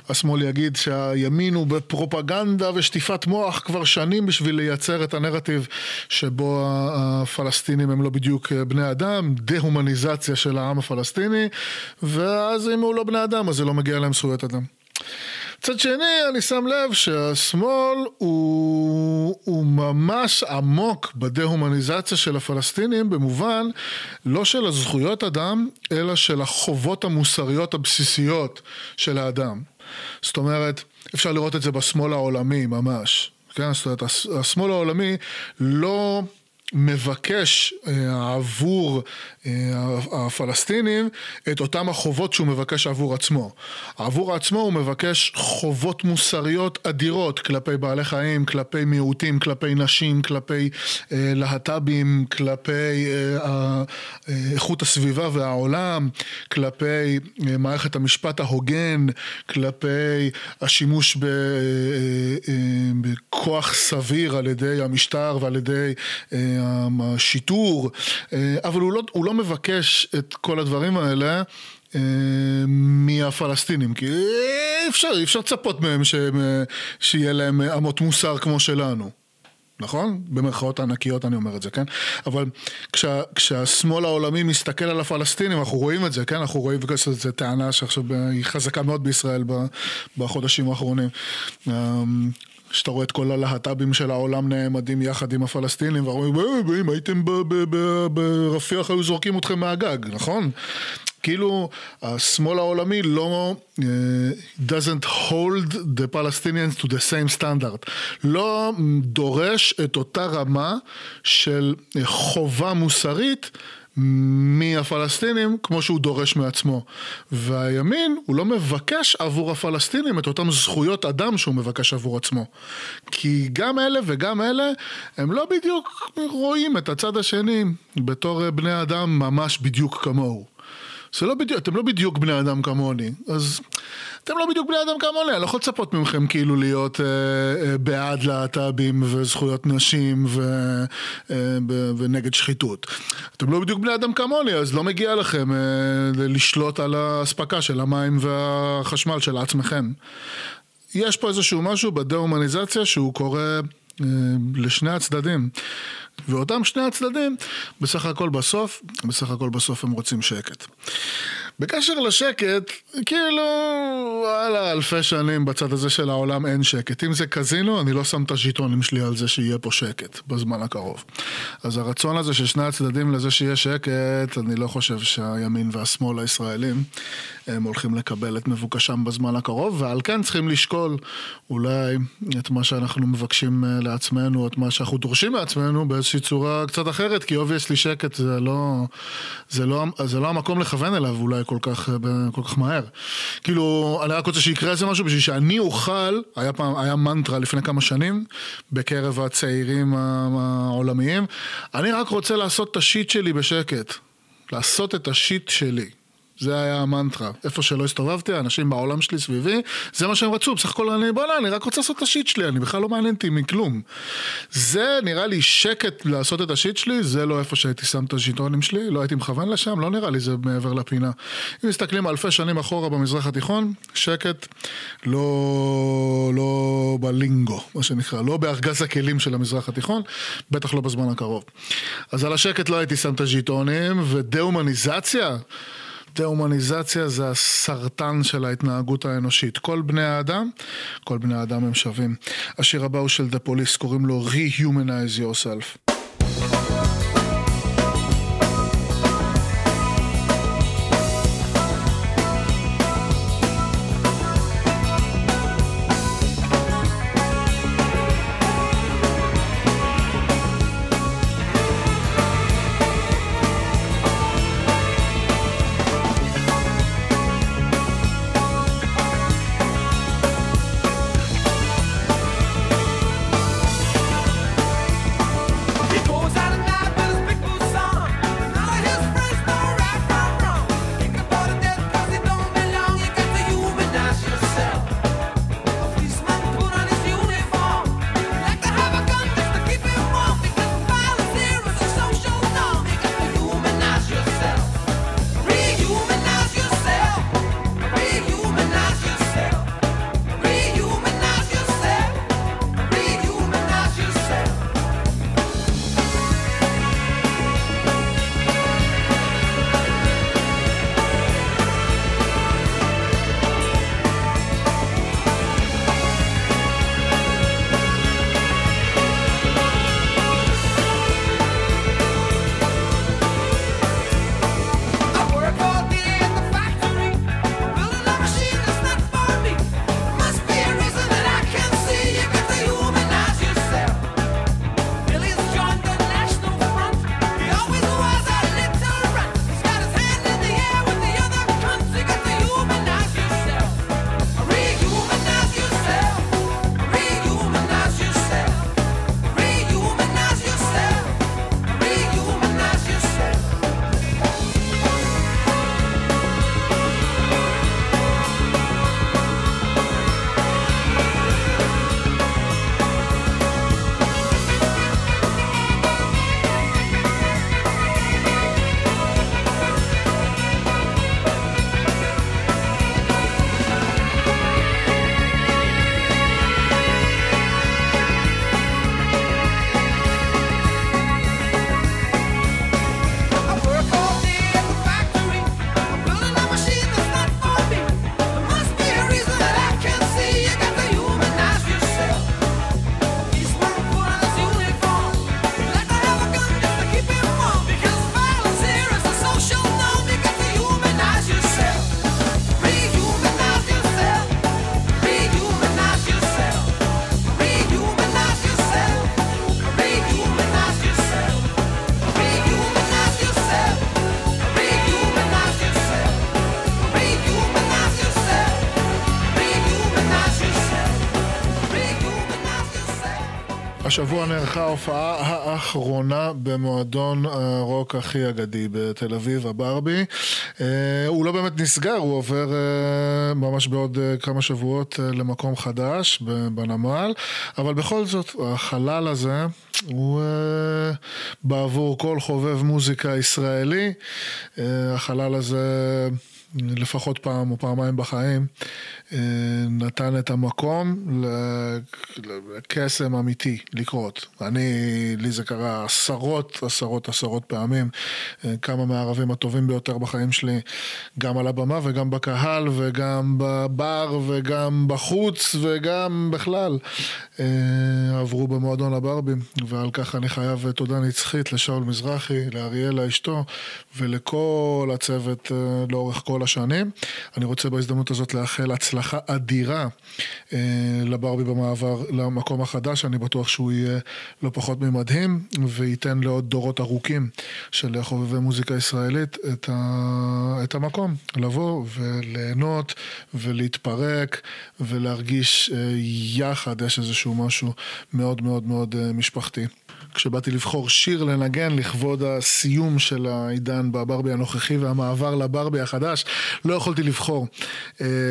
Speaker 3: השמאל יגיד שהימין הוא בפרופגנדה ושטיפת מוח כבר שנים בשביל לייצר את הנרטיב שבו הפלסטינים הם לא בדיוק בני אדם, דה-הומניזציה של העם הפלסטיני, ואז אם הוא לא בני אדם אז זה לא מגיע להם זכויות אדם. מצד שני, אני שם לב שהשמאל הוא, הוא ממש עמוק בדה-הומניזציה של הפלסטינים במובן לא של הזכויות אדם, אלא של החובות המוסריות הבסיסיות של האדם. זאת אומרת, אפשר לראות את זה בשמאל העולמי ממש. כן, זאת אומרת, הש- השמאל העולמי לא... מבקש אה, עבור הפלסטינים את אותם החובות שהוא מבקש עבור עצמו. עבור עצמו הוא מבקש חובות מוסריות אדירות כלפי בעלי חיים, כלפי מיעוטים, כלפי נשים, כלפי אה, להט"בים, כלפי אה, אה, איכות הסביבה והעולם, כלפי אה, מערכת המשפט ההוגן, כלפי השימוש ב, אה, אה, בכוח סביר על ידי המשטר ועל ידי אה, השיטור, אה, אבל הוא לא, הוא לא מבקש את כל הדברים האלה. אה, מהפלסטינים, כי אי אפשר, אי אפשר לצפות מהם שהם, אה, שיהיה להם אמות מוסר כמו שלנו. נכון? במרכאות הענקיות אני אומר את זה, כן? אבל כשה, כשהשמאל העולמי מסתכל על הפלסטינים, אנחנו רואים את זה, כן? אנחנו רואים, וזו טענה שעכשיו היא חזקה מאוד בישראל בחודשים האחרונים. שאתה רואה את כל הלהט"בים של העולם נעמדים יחד עם הפלסטינים, ואומרים, "אה, אם הייתם ברפיח היו זורקים אתכם מהגג, נכון? כאילו השמאל העולמי לא uh, doesn't hold the Palestinians to the same standard, לא דורש את אותה רמה של אה, חובה מוסרית מהפלסטינים כמו שהוא דורש מעצמו. והימין, הוא לא מבקש עבור הפלסטינים את אותן זכויות אדם שהוא מבקש עבור עצמו. כי גם אלה וגם אלה, הם לא בדיוק רואים את הצד השני בתור בני אדם ממש בדיוק כמוהו. זה לא בדיוק, אתם לא בדיוק בני אדם כמוני, אז אתם לא בדיוק בני אדם כמוני, אני לא יכול לצפות מכם כאילו להיות אה, אה, בעד להט"בים וזכויות נשים ו, אה, ב, ונגד שחיתות. אתם לא בדיוק בני אדם כמוני, אז לא מגיע לכם אה, לשלוט על האספקה של המים והחשמל של עצמכם. יש פה איזשהו משהו בדה-הומניזציה שהוא קורה אה, לשני הצדדים. ואותם שני הצדדים, בסך הכל בסוף, בסך הכל בסוף הם רוצים שקט. בקשר לשקט, כאילו, וואלה, אלפי שנים בצד הזה של העולם אין שקט. אם זה קזינו, אני לא שם את הז'יטונים שלי על זה שיהיה פה שקט בזמן הקרוב. אז הרצון הזה של שני הצדדים לזה שיהיה שקט, אני לא חושב שהימין והשמאל הישראלים הם הולכים לקבל את מבוקשם בזמן הקרוב, ועל כן צריכים לשקול אולי את מה שאנחנו מבקשים אה, לעצמנו, את מה שאנחנו דורשים מעצמנו באיזושהי צורה קצת אחרת, כי obviously שקט זה לא, זה לא, זה לא המקום לכוון אליו אולי כל כך, אה, כל כך מהר. כאילו, אני רק רוצה שיקרה איזה משהו בשביל שאני אוכל, היה פעם, היה מנטרה לפני כמה שנים, בקרב הצעירים העולמיים, אני רק רוצה לעשות את ה shit שלי בשקט. לעשות את השיט שלי. זה היה המנטרה. איפה שלא הסתובבתי, האנשים בעולם שלי סביבי, זה מה שהם רצו. בסך הכל אני, בוא'נה, אני רק רוצה לעשות את השיט שלי, אני בכלל לא מעניין אותי מכלום. זה נראה לי שקט לעשות את השיט שלי, זה לא איפה שהייתי שם את הז'יטונים שלי, לא הייתי מכוון לשם, לא נראה לי זה מעבר לפינה. אם מסתכלים אלפי שנים אחורה במזרח התיכון, שקט, לא, לא בלינגו, מה שנקרא, לא בארגז הכלים של המזרח התיכון, בטח לא בזמן הקרוב. אז על השקט לא הייתי שם את הז'יטונים, ודה-הומניזציה, דה-הומניזציה זה הסרטן של ההתנהגות האנושית. כל בני האדם, כל בני האדם הם שווים. השיר הבא הוא של דה פוליס, קוראים לו Rehumanize Yourself. השבוע נערכה ההופעה האחרונה במועדון הרוק הכי אגדי בתל אביב, הברבי. אה, הוא לא באמת נסגר, הוא עובר אה, ממש בעוד אה, כמה שבועות אה, למקום חדש בנמל, אבל בכל זאת, החלל הזה הוא אה, בעבור כל חובב מוזיקה ישראלי. אה, החלל הזה... לפחות פעם או פעמיים בחיים, אה, נתן את המקום לקסם אמיתי לקרות. אני, לי זה קרה עשרות, עשרות, עשרות פעמים. אה, כמה מהערבים הטובים ביותר בחיים שלי, גם על הבמה וגם בקהל וגם בבר וגם בחוץ וגם בכלל, אה, עברו במועדון הברבי, ועל כך אני חייב תודה נצחית לשאול מזרחי, לאריאלה אשתו ולכל הצוות אה, לאורך כל השנים. אני רוצה בהזדמנות הזאת לאחל הצלחה אדירה אה, לברבי במעבר למקום החדש, אני בטוח שהוא יהיה לא פחות ממדהים, וייתן לעוד דורות ארוכים של חובבי מוזיקה ישראלית את, ה... את המקום, לבוא וליהנות ולהתפרק ולהרגיש אה, יחד, יש איזשהו משהו מאוד מאוד מאוד אה, משפחתי. כשבאתי לבחור שיר לנגן לכבוד הסיום של העידן בברבי הנוכחי והמעבר לברבי החדש, לא יכולתי לבחור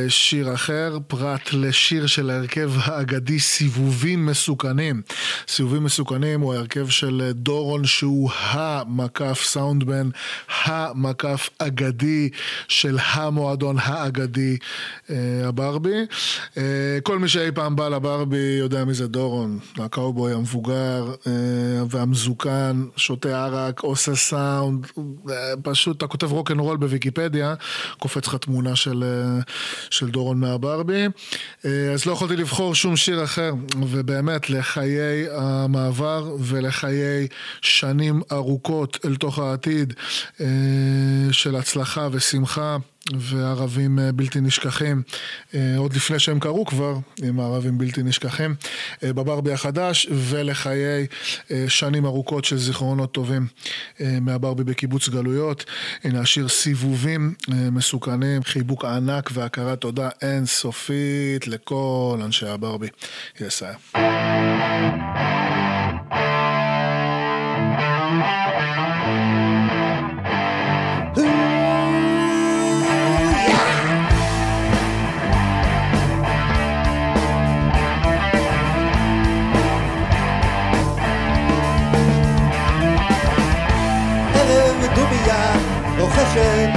Speaker 3: שיר אחר, פרט לשיר של ההרכב האגדי סיבובים מסוכנים. סיבובים מסוכנים הוא ההרכב של דורון שהוא המקף סאונדמן, המקף אגדי של המועדון האגדי אה, הברבי. אה, כל מי שאי פעם בא לברבי יודע מי זה דורון, הקאובוי המבוגר אה, והמזוקן, שותה ערק, עושה סאונד, פשוט אתה כותב רוקנרול בוויקיפדיה, קופץ לך תמונה של, של דורון מהברבי. אה, אז לא יכולתי לבחור שום שיר אחר, ובאמת לחיי המעבר ולחיי שנים ארוכות אל תוך העתיד אה, של הצלחה ושמחה. וערבים אה, בלתי נשכחים, אה, עוד לפני שהם קרו כבר, עם הערבים בלתי נשכחים, אה, בברבי החדש, ולחיי שנים ארוכות של זיכרונות טובים מהברבי בקיבוץ גלויות. הנה השיר סיבובים מסוכנים, חיבוק ענק והכרת תודה אינסופית לכל אנשי הברבי. יסייע.
Speaker 9: ערב רוכשת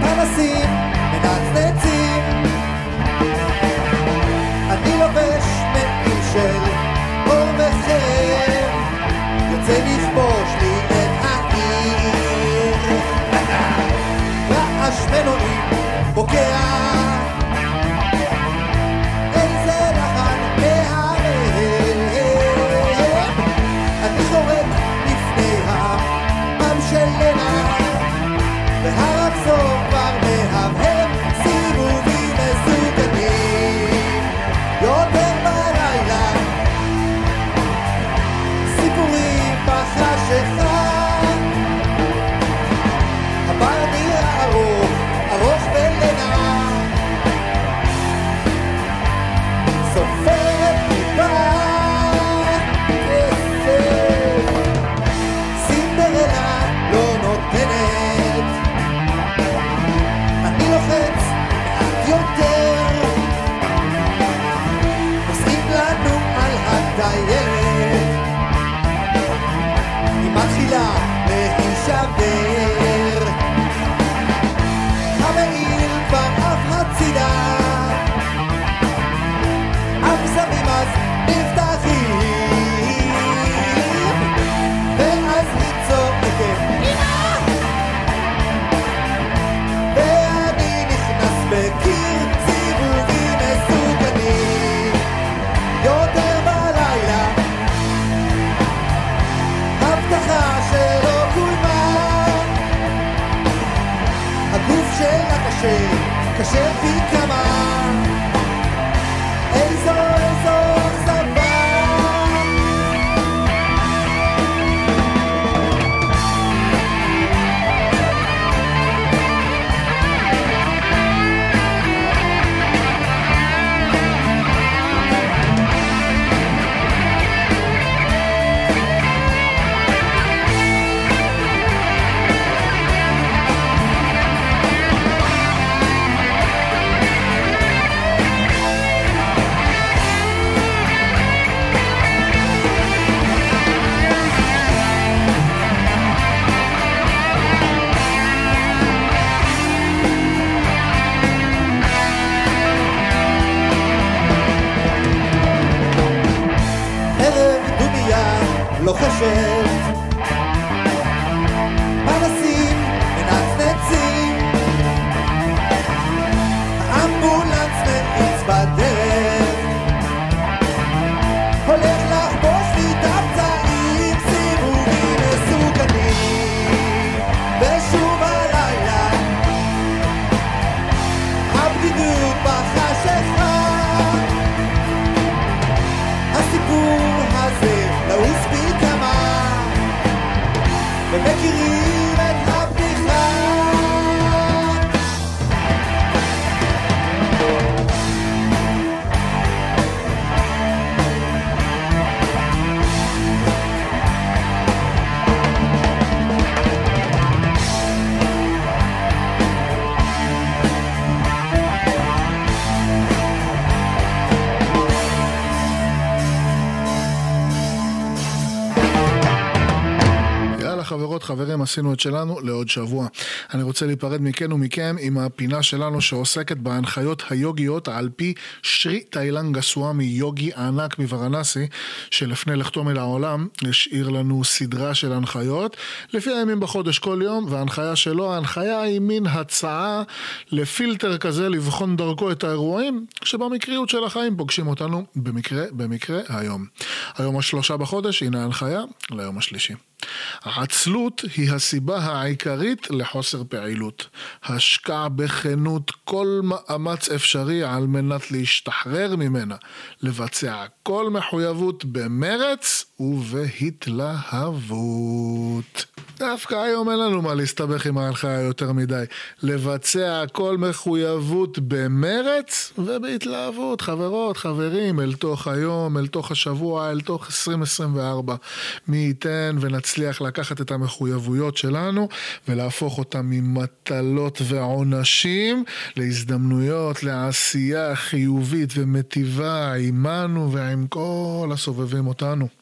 Speaker 9: פנסים מנצנצים אני לובש מעיל של אור וחרב יוצא לכבוש לי את העיר. רעש מנועים
Speaker 3: עשינו את שלנו לעוד שבוע. אני רוצה להיפרד מכן ומכם עם הפינה שלנו שעוסקת בהנחיות היוגיות על פי שרי תאילנגה סוואמי, יוגי הענק מוורנסי, שלפני לכתו מן העולם, השאיר לנו סדרה של הנחיות, לפי הימים בחודש כל יום, וההנחיה שלו, ההנחיה היא מין הצעה לפילטר כזה לבחון דרכו את האירועים, שבמקריות של החיים פוגשים אותנו במקרה, במקרה היום. היום השלושה בחודש, הנה ההנחיה ליום השלישי. העצלות היא הסיבה העיקרית לחוסר פעילות. השקע בכנות כל מאמץ אפשרי על מנת להשתחרר ממנה. לבצע כל מחויבות במרץ ובהתלהבות. דווקא היום אין לנו מה להסתבך עם ההנחיה יותר מדי. לבצע כל מחויבות במרץ ובהתלהבות. חברות, חברים, אל תוך היום, אל תוך השבוע, אל תוך 2024. מי ייתן ונצליח לקחת את המחויבויות שלנו ולהפוך אותם ממטלות ועונשים להזדמנויות, לעשייה חיובית ומטיבה עמנו ועם כל הסובבים אותנו.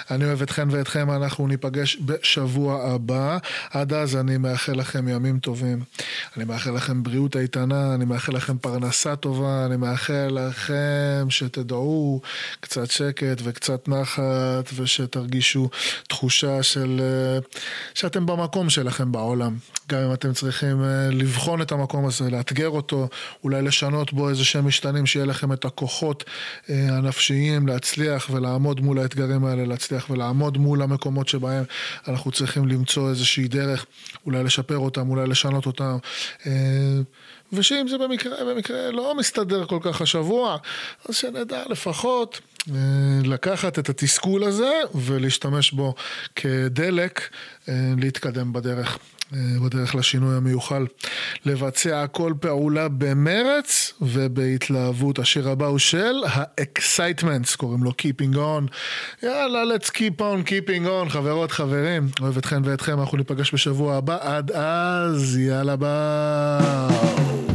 Speaker 3: אני אוהב אתכן ואתכם, אנחנו ניפגש בשבוע הבא. עד אז אני מאחל לכם ימים טובים. אני מאחל לכם בריאות איתנה, אני מאחל לכם פרנסה טובה, אני מאחל לכם שתדעו קצת שקט וקצת נחת, ושתרגישו תחושה של... אה, שאתם במקום שלכם בעולם. גם אם אתם צריכים אה, לבחון את המקום הזה, לאתגר אותו, אולי לשנות בו איזה שהם משתנים, שיהיה לכם את הכוחות אה, הנפשיים להצליח ולעמוד מול האתגרים האלה, להצליח ולעמוד מול המקומות שבהם אנחנו צריכים למצוא איזושהי דרך, אולי לשפר אותם, אולי לשנות אותם. אה, ושאם זה במקרה, במקרה לא מסתדר כל כך השבוע, אז שנדע לפחות אה, לקחת את התסכול הזה ולהשתמש בו כדלק אה, להתקדם בדרך. אה, בדרך לשינוי המיוחל. לבצע כל פעולה במרץ ובהתלהבות. השיר הבא הוא של ה-Excitements, קוראים לו Keeping On. יאללה, let's keep on keeping on, חברות, חברים. אוהב אתכם ואתכם, אנחנו ניפגש בשבוע הבא. עד אז, יאללה ביי.